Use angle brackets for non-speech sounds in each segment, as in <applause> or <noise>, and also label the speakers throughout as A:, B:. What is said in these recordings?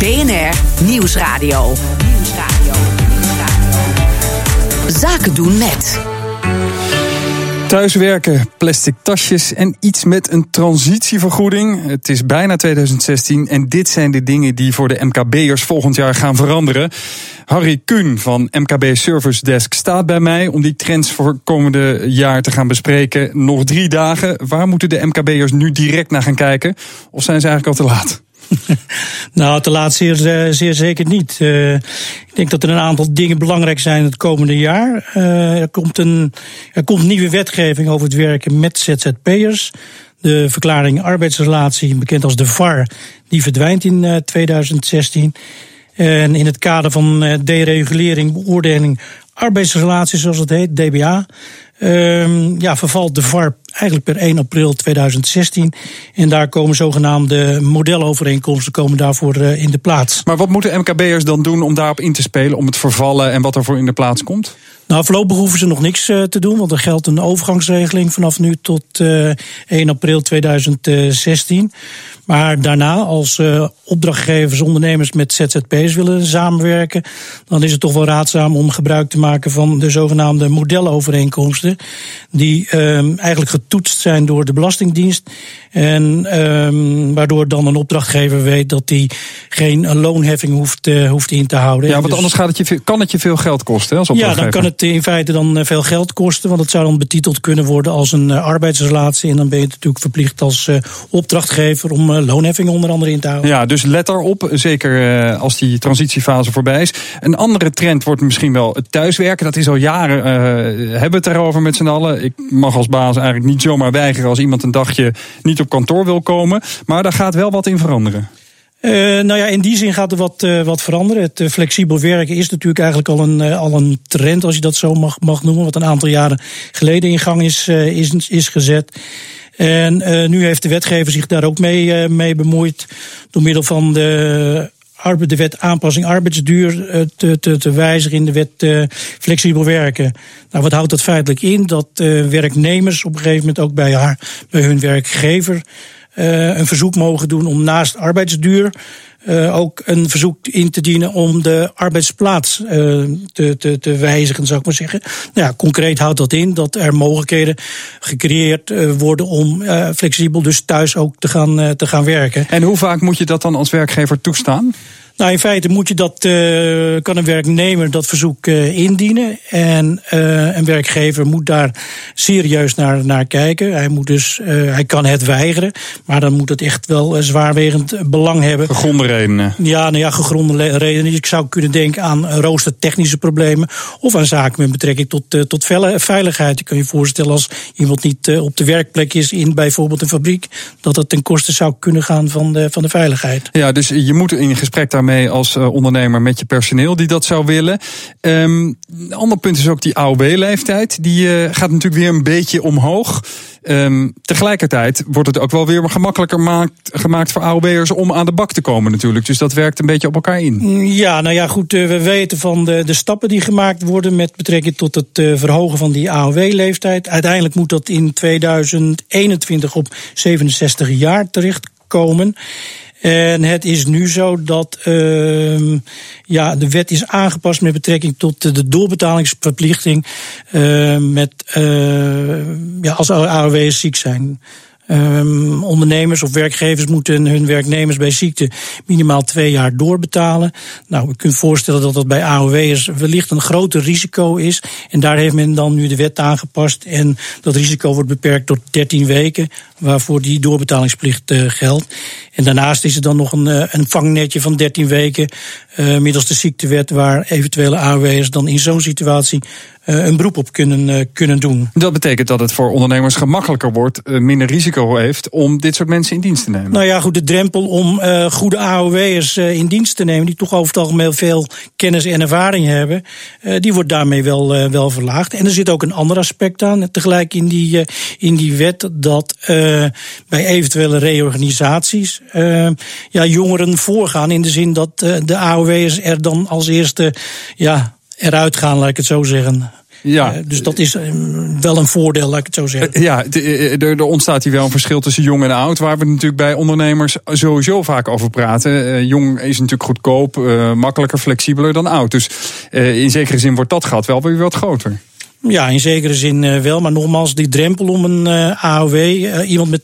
A: BNR Nieuwsradio. Zaken doen met.
B: Thuiswerken, plastic tasjes en iets met een transitievergoeding. Het is bijna 2016 en dit zijn de dingen die voor de MKB'ers volgend jaar gaan veranderen. Harry Kuhn van MKB Service Desk staat bij mij om die trends voor komende jaar te gaan bespreken. Nog drie dagen. Waar moeten de MKB'ers nu direct naar gaan kijken? Of zijn ze eigenlijk al te laat? <laughs>
C: nou, te laat zeer, eh, zeer zeker niet. Uh, ik denk dat er een aantal dingen belangrijk zijn het komende jaar. Uh, er, komt een, er komt nieuwe wetgeving over het werken met ZZP'ers. De verklaring arbeidsrelatie, bekend als de VAR, die verdwijnt in uh, 2016. En in het kader van deregulering, beoordeling arbeidsrelaties, zoals het heet, DBA, Um, ja, vervalt de VAR eigenlijk per 1 april 2016. En daar komen zogenaamde modelovereenkomsten komen daarvoor uh, in de plaats.
B: Maar wat moeten MKB'ers dan doen om daarop in te spelen, om het vervallen en wat er voor in de plaats komt?
C: Nou, voorlopig hoeven ze nog niks uh, te doen, want er geldt een overgangsregeling vanaf nu tot uh, 1 april 2016. Maar daarna, als opdrachtgevers, ondernemers met ZZP's willen samenwerken, dan is het toch wel raadzaam om gebruik te maken van de zogenaamde modelovereenkomsten, die um, eigenlijk getoetst zijn door de Belastingdienst. En um, waardoor dan een opdrachtgever weet dat hij geen loonheffing hoeft, uh, hoeft in te houden.
B: Ja, want dus, anders gaat het je, kan het je veel geld kosten. Hè, als
C: ja, dan kan het in feite dan eh, veel geld kosten, want het zou dan betiteld kunnen worden als een uh, arbeidsrelatie. En dan ben je natuurlijk verplicht als uh, opdrachtgever om loonheffing onder andere in te houden.
B: Ja, dus let erop, zeker uh, als die transitiefase voorbij is. Een andere trend wordt misschien wel het thuiswerken. Dat is al jaren, uh, hebben we het erover met z'n allen. Ik mag als baas eigenlijk niet zomaar weigeren als iemand een dagje niet op kantoor wil komen. Maar daar gaat wel wat in veranderen.
C: Uh, nou ja, in die zin gaat er wat, uh, wat veranderen. Het uh, flexibel werken is natuurlijk eigenlijk al een, al een trend, als je dat zo mag, mag noemen, wat een aantal jaren geleden in gang is, is, is gezet. En nu heeft de wetgever zich daar ook mee, mee bemoeid. Door middel van de, de wet aanpassing arbeidsduur uh, te, te, te wijzigen in de wet flexibel werken. Nou, wat houdt dat feitelijk in? Dat werknemers op een gegeven moment ook bij, haar, bij hun werkgever een verzoek mogen doen om naast arbeidsduur uh, ook een verzoek in te dienen om de arbeidsplaats uh, te, te, te wijzigen, zou ik maar zeggen. Nou ja, concreet houdt dat in dat er mogelijkheden gecreëerd uh, worden om flexibel dus thuis ook te gaan, te gaan werken.
B: En hoe vaak moet je dat dan als werkgever toestaan?
C: Nou, in feite moet je dat, uh, kan een werknemer dat verzoek uh, indienen. En uh, een werkgever moet daar serieus naar, naar kijken. Hij, moet dus, hij kan het weigeren, maar dan moet het echt wel zwaarwegend belang hebben.
B: Gegronde redenen?
C: Ja, nou ja, gegronde redenen. Ik zou kunnen denken aan roostertechnische problemen of aan zaken met betrekking tot, tot veiligheid. Je kan je voorstellen als iemand niet op de werkplek is in bijvoorbeeld een fabriek, dat dat ten koste zou kunnen gaan van de, van de veiligheid.
B: Ja, dus je moet in gesprek daarmee mee als uh, ondernemer met je personeel die dat zou willen. Um, een ander punt is ook die AOW-leeftijd. Die uh, gaat natuurlijk weer een beetje omhoog. Um, tegelijkertijd wordt het ook wel weer gemakkelijker maakt, gemaakt voor AOW'ers om aan de bak te komen natuurlijk. Dus dat werkt een beetje op elkaar in.
C: Ja, nou ja, goed. Uh, we weten van de, de stappen die gemaakt worden met betrekking tot het verhogen van die AOW-leeftijd. Uiteindelijk moet dat in 2021 op 67 jaar terechtkomen. En het is nu zo dat uh, ja, de wet is aangepast met betrekking tot de doorbetalingsverplichting. Uh, met, uh, ja, als AOW'ers ziek zijn. Um, ondernemers of werkgevers moeten hun werknemers bij ziekte minimaal twee jaar doorbetalen. Nou, je kunt voorstellen dat dat bij AOW'ers wellicht een groter risico is. En daar heeft men dan nu de wet aangepast. En dat risico wordt beperkt tot 13 weken, waarvoor die doorbetalingsplicht uh, geldt. En daarnaast is er dan nog een, uh, een vangnetje van 13 weken uh, middels de ziektewet, waar eventuele AOW'ers dan in zo'n situatie een beroep op kunnen, uh, kunnen doen.
B: Dat betekent dat het voor ondernemers gemakkelijker wordt, uh, minder risico heeft om dit soort mensen in dienst te nemen.
C: Nou ja, goed, de drempel om goede AOW'ers in dienst te nemen, die toch over het algemeen veel kennis en ervaring hebben, die wordt daarmee wel, wel verlaagd. En er zit ook een ander aspect aan, tegelijk in die, in die wet, dat bij eventuele reorganisaties ja, jongeren voorgaan in de zin dat de AOW'ers er dan als eerste ja, eruit gaan, laat ik het zo zeggen. Ja. dus dat is wel een voordeel, laat ik het zo zeggen.
B: ja, er, ontstaat hier wel een verschil tussen jong en oud, waar we natuurlijk bij ondernemers sowieso vaak over praten. jong is natuurlijk goedkoop, makkelijker, flexibeler dan oud. Dus in zekere zin wordt dat gat wel weer wat groter.
C: Ja, in zekere zin wel. Maar nogmaals, die drempel om een AOW, iemand met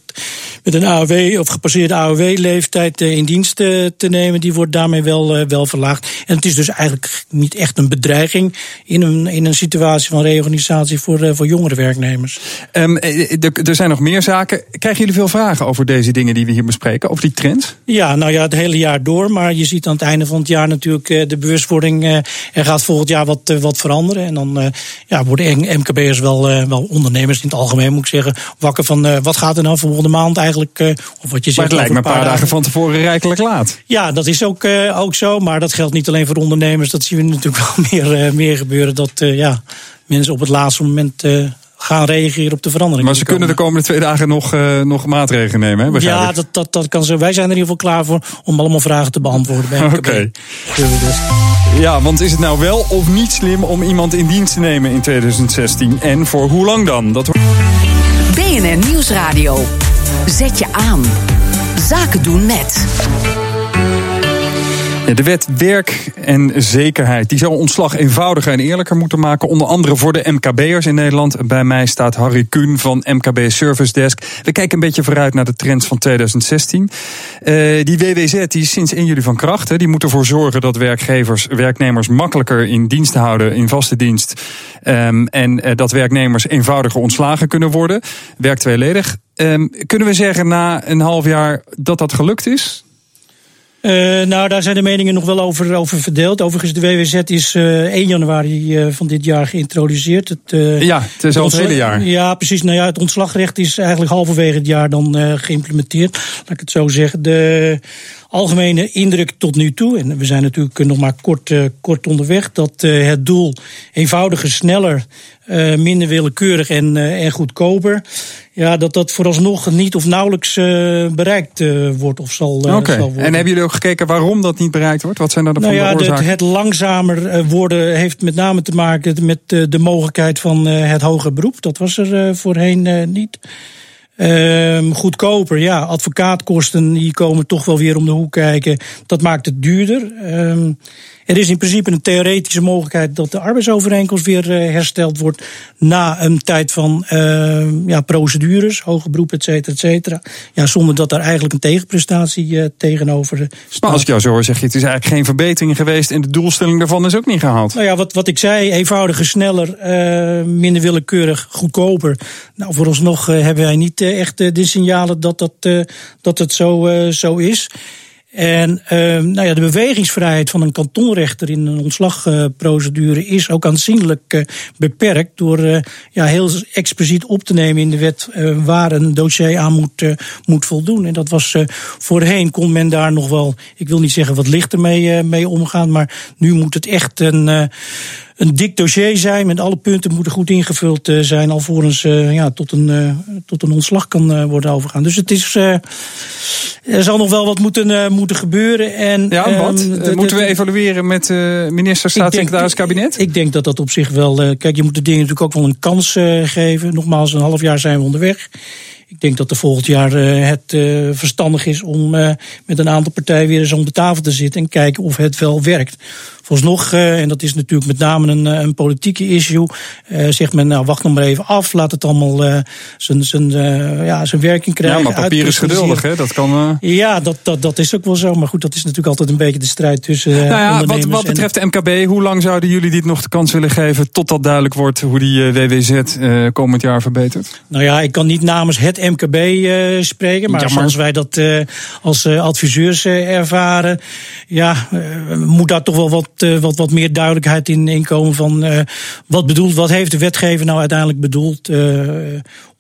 C: met een AOW of gepasseerde AOW-leeftijd eh, in dienst te nemen, die wordt daarmee wel, eh, wel verlaagd. En het is dus eigenlijk niet echt een bedreiging in een, in een situatie van reorganisatie voor, eh, voor jongere werknemers.
B: Um, er zijn nog meer zaken. Krijgen jullie veel vragen over deze dingen die we hier bespreken, over die trends?
C: Ja, nou ja, het hele jaar door. Maar je ziet aan het einde van het jaar natuurlijk de bewustwording. Er gaat volgend jaar wat, wat veranderen. En dan ja, worden MKB'ers wel, wel ondernemers in het algemeen, moet ik zeggen, wakker van wat gaat er nou volgende maand eigenlijk
B: eh, of wat je zegt, maar het lijkt me een paar, dagen, van tevoren rijkelijk laat.
C: Ja, dat is ook, uh, ook zo. Maar dat geldt niet alleen voor ondernemers. Dat zien we <laughs> natuurlijk wel meer, uh, meer gebeuren. Dat ja, mensen op het laatste moment gaan reageren op de verandering.
B: Maar ze kunnen de komende twee dagen nog, uh, nog maatregelen nemen, hè?
C: Ja, dat, dat, dat kan zo. Wij zijn er in ieder geval klaar voor om allemaal vragen te beantwoorden.
B: Oké. Okay. Ja, want is het nou wel of niet slim om iemand in dienst te nemen in 2016? En voor hoe lang dan? Dat...
A: BNN Nieuwsradio. Zet je aan. Zaken doen met.
B: De wet werk en zekerheid die zou ontslag eenvoudiger en eerlijker moeten maken. Onder andere voor de MKB'ers in Nederland. Bij mij staat Harry Kuhn van MKB Service Desk. We kijken een beetje vooruit naar de trends van 2016. Uh, die WWZ die is sinds 1 juli van kracht. Hè. Die moet ervoor zorgen dat werkgevers werknemers makkelijker in dienst houden, in vaste dienst. Um, en uh, dat werknemers eenvoudiger ontslagen kunnen worden. Werk tweeledig. Um, kunnen we zeggen na een half jaar dat dat gelukt is?
C: Uh, nou, daar zijn de meningen nog wel over, over verdeeld. Overigens, de WWZ is uh, eh, 1 januari uh, van dit jaar geïntroduceerd. Het,
B: ja, het is al het hele jaar.
C: Ja, precies. Nou ja, het ontslagrecht is eigenlijk halverwege het jaar dan geïmplementeerd. Laat ik het zo zeggen. De algemene indruk tot nu toe, en we zijn natuurlijk nog maar kort, kort onderweg, dat het doel eenvoudiger, sneller, minder willekeurig en, en goedkoper ja, dat dat vooralsnog niet of nauwelijks bereikt wordt of zal,
B: okay. zal, worden. En hebben jullie ook gekeken waarom dat niet bereikt wordt? Wat zijn er nou
C: ja,
B: de
C: oorzaken? Het, het langzamer worden heeft met name te maken met de mogelijkheid van het hoger beroep. Dat was er voorheen niet. Ehm, goedkoper, ja. Advocaatkosten die komen toch wel weer om de hoek kijken. Dat maakt het duurder. Ehm, er is in principe een theoretische mogelijkheid dat de arbeidsovereenkomst weer uh, hersteld wordt na een tijd van uh, ja, procedures, hoge beroep, et cetera, et cetera. Ja, zonder dat daar eigenlijk een tegenprestatie uh, tegenover staat.
B: Maar als ik jou zo hoor, zeg je, het is eigenlijk geen verbetering geweest en de doelstelling daarvan is ook niet gehaald.
C: Nou ja, wat, wat ik zei, eenvoudiger, sneller, minder willekeurig, goedkoper. Nou, vooralsnog hebben wij niet echt de signalen dat, dat, dat het zo, zo is. En uh, nou ja, de bewegingsvrijheid van een kantonrechter in een ontslagprocedure is ook aanzienlijk uh, beperkt door uh, ja, heel expliciet op te nemen in de wet uh, waar een dossier aan moet, moet voldoen. En dat was voorheen kon men daar nog wel, ik wil niet zeggen wat lichter mee, mee omgaan, maar nu moet het echt een een dik dossier zijn. Met alle punten moeten goed ingevuld zijn. Alvorens uh, ja, tot, een, uh, tot een ontslag kan worden overgaan. Dus het is. Er zal nog wel wat moeten, moeten gebeuren. En,
B: ja, ehm, wat? moeten we evalueren met minister, staatssecretaris, kabinet?
C: Ik denk dat dat op zich wel. kijk, je moet de dingen natuurlijk ook wel een kans geven. Nogmaals, een half jaar zijn we onderweg. Ik denk dat er volgend jaar het verstandig is om met een aantal partijen weer eens om de tafel te zitten en kijken of het wel werkt. Volgens uh, en dat is natuurlijk met name een, eh, een politieke issue, uh, zegt men, nou wacht nog maar even af, laat het allemaal uh, zijn, zijn, ja, zijn werking krijgen.
B: Ja, maar papier is geduldig, hè? Dat kan.
C: Ja, dat, dat, dat is ook wel zo. Maar goed, dat is natuurlijk altijd een beetje de strijd tussen. nou ja,
B: wat, wat betreft de MKB, hoe lang zouden jullie dit nog de kans willen geven totdat duidelijk wordt hoe die WWZ komend jaar verbetert?
C: Nou ja, ik kan niet namens het MKB spreken, maar Jammer. als wij dat als adviseurs ervaren, ja, moet daar toch wel wat wat, wat meer duidelijkheid in, in komen van uh, wat bedoelt, wat heeft de wetgever nou uiteindelijk bedoeld?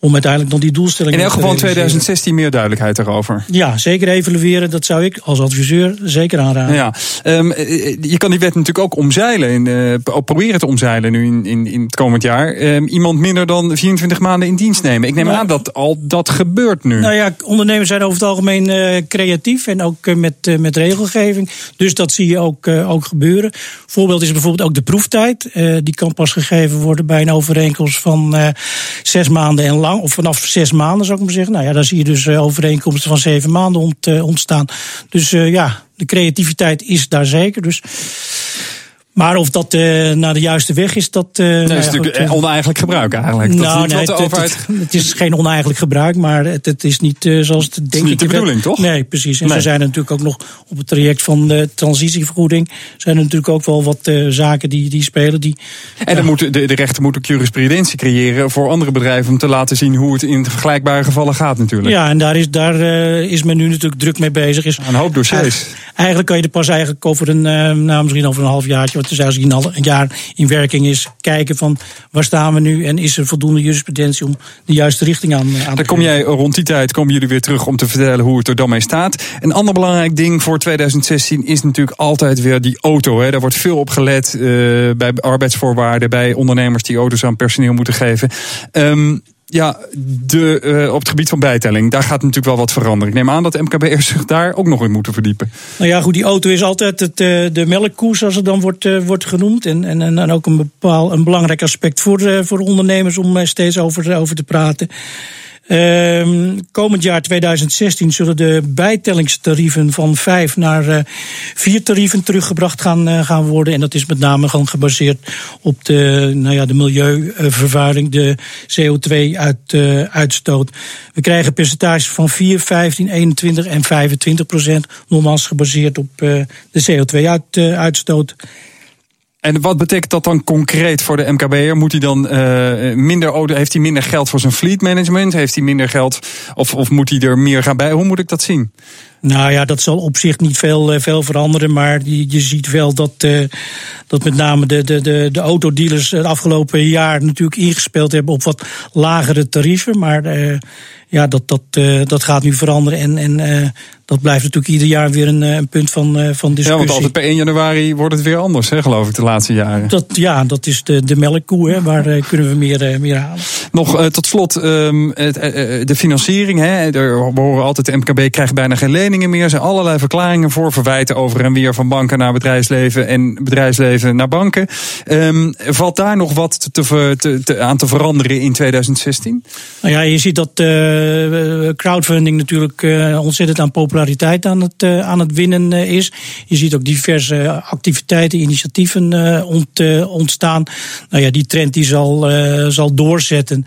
C: Om uiteindelijk dan die doelstellingen
B: In elk geval in 2016 meer duidelijkheid daarover.
C: Ja, zeker evalueren. Dat zou ik als adviseur zeker aanraden.
B: Ja, um, je kan die wet natuurlijk ook omzeilen. In, uh, proberen te omzeilen nu in, in, in het komend jaar. Um, iemand minder dan 24 maanden in dienst nemen. Ik neem nou, aan dat al dat gebeurt nu.
C: Nou ja, ondernemers zijn over het algemeen uh, creatief. En ook uh, met, met regelgeving. Dus dat zie je ook, ook gebeuren. Voorbeeld is bijvoorbeeld ook de proeftijd. die kan pas gegeven worden bij een overeenkomst van zes maanden en lang. Of vanaf zes maanden zou ik maar zeggen. Nou ja, dan zie je dus overeenkomsten van zeven maanden ont, ontstaan. Dus ja, de creativiteit is daar zeker. Dus maar of dat uh, naar de juiste weg is, dat. Uh,
B: nee, nou is natuurlijk goed, oneigenlijk gebruik eigenlijk.
C: Nou, nee, het, overheid... het, het, is geen oneigenlijk gebruik, maar het, het is niet uh, zoals het denk
B: het is niet de bedoeling, toch?
C: Nee, precies. En nee. er zijn natuurlijk ook nog op het traject van de transitievergoeding zijn er natuurlijk ook wel wat zaken die, die spelen. Die,
B: en dan moet, de, de rechter moet ook jurisprudentie creëren voor andere bedrijven om te laten zien hoe het in vergelijkbare gevallen gaat, natuurlijk.
C: Ja, en daar is, daar is men nu natuurlijk druk mee bezig. Is,
B: een hoop dossiers.
C: Eigenlijk kan je er pas eigenlijk over een, nou, misschien over een half jaartje dus als hij al een jaar in werking is, kijken van waar staan we nu en is er voldoende jurisprudentie om de juiste richting aan, aan
B: Dan kom jij rond die tijd, komen jullie weer terug om te vertellen hoe het er dan mee staat. Een ander belangrijk ding voor 2016 is natuurlijk altijd weer die auto. Hè. Daar wordt veel op gelet uh, bij arbeidsvoorwaarden, bij ondernemers die auto's aan personeel moeten geven. Um, ja, de, uh, op het gebied van bijtelling, daar gaat natuurlijk wel wat veranderen. Ik neem aan dat MKB'ers zich daar ook nog in moeten verdiepen.
C: Nou ja, goed, die auto is altijd het, uh, de melkkoers, zoals het dan wordt, uh, wordt genoemd. En, en, en ook een, bepaal, een belangrijk aspect voor, voor ondernemers om steeds over, over te praten. Uh, komend jaar 2016 zullen de bijtellingstarieven van vijf naar uh, vier tarieven teruggebracht gaan, uh, gaan worden. En dat is met name gewoon gebaseerd op de, nou ja, de milieuvervuiling, de CO2-uitstoot. Uh, We krijgen percentages van 4, 15, 21 en 25 procent. Nogmaals gebaseerd op de CO2-uitstoot.
B: En wat betekent dat dan concreet voor de MKB'er? Moet hij dan uh, minder, heeft hij minder geld voor zijn fleet management? Heeft hij minder geld of, of moet hij er meer gaan bij? Hoe moet ik dat zien?
C: Nou ja, dat zal op zich niet veel, eh, veel veranderen. Maar je, je ziet wel dat, uh, dat met name de, de, de, de autodealers het afgelopen jaar natuurlijk ingespeeld hebben op wat lagere tarieven. Maar uh, ja, dat, dat, dat gaat nu veranderen. En, en dat blijft natuurlijk ieder jaar weer een, een punt van, van discussie. Ja,
B: want altijd per 1 januari wordt het weer anders, hè, geloof ik, de laatste jaren.
C: Dat, ja, dat is de, de melkkoe, hè, waar kunnen we meer, meer halen.
B: Nog tot slot, um, de financiering. Hè, er, we horen altijd, de MKB krijgt bijna geen meer. Er zijn allerlei verklaringen voor, verwijten over en weer van banken naar bedrijfsleven en bedrijfsleven naar banken. Um, valt daar nog wat te, te, aan te veranderen in 2016?
C: Nou ja, je ziet dat uh, crowdfunding natuurlijk uh, ontzettend aan populariteit aan het, uh, aan het winnen is. Je ziet ook diverse activiteiten, initiatieven ont, ontstaan. Nou ja, die trend die zal, zal doorzetten.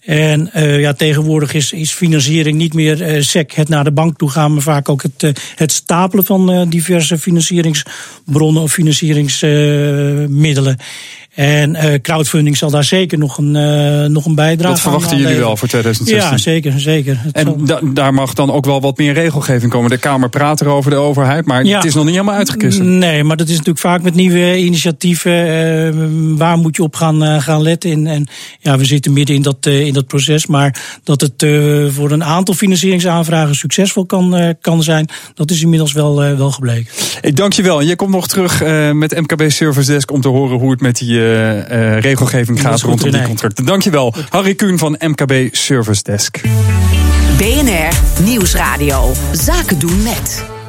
C: En uh, ja, tegenwoordig is, is financiering niet meer uh, sec het naar de bank toe gaan, maar vaak ook het, uh, het stapelen van diverse financieringsbronnen of financieringsmiddelen. En uh, crowdfunding zal daar zeker nog een, uh, nog een bijdrage
B: Dat verwachten jullie wel voor 2016?
C: Ja, zeker. zeker.
B: Het en da daar mag dan ook wel wat meer regelgeving komen. De Kamer praat erover, de overheid, maar ja. het is nog niet helemaal uitgekust.
C: Nee, maar dat is natuurlijk vaak met nieuwe initiatieven. Uh, waar moet je op gaan, gaan letten? En, en ja, we zitten midden in dat, in dat proces. Maar dat het voor een aantal financieringsaanvragen succesvol kan, kan zijn, dat is inmiddels wel, wel gebleken.
B: Ik dank je wel. En jij komt nog terug met MKB Service Desk om te horen hoe het met die uh, regelgeving gaat rondom die contracten. Dankjewel. Harry Kuhn van MKB Service Desk.
A: BNR Nieuwsradio. Zaken doen met.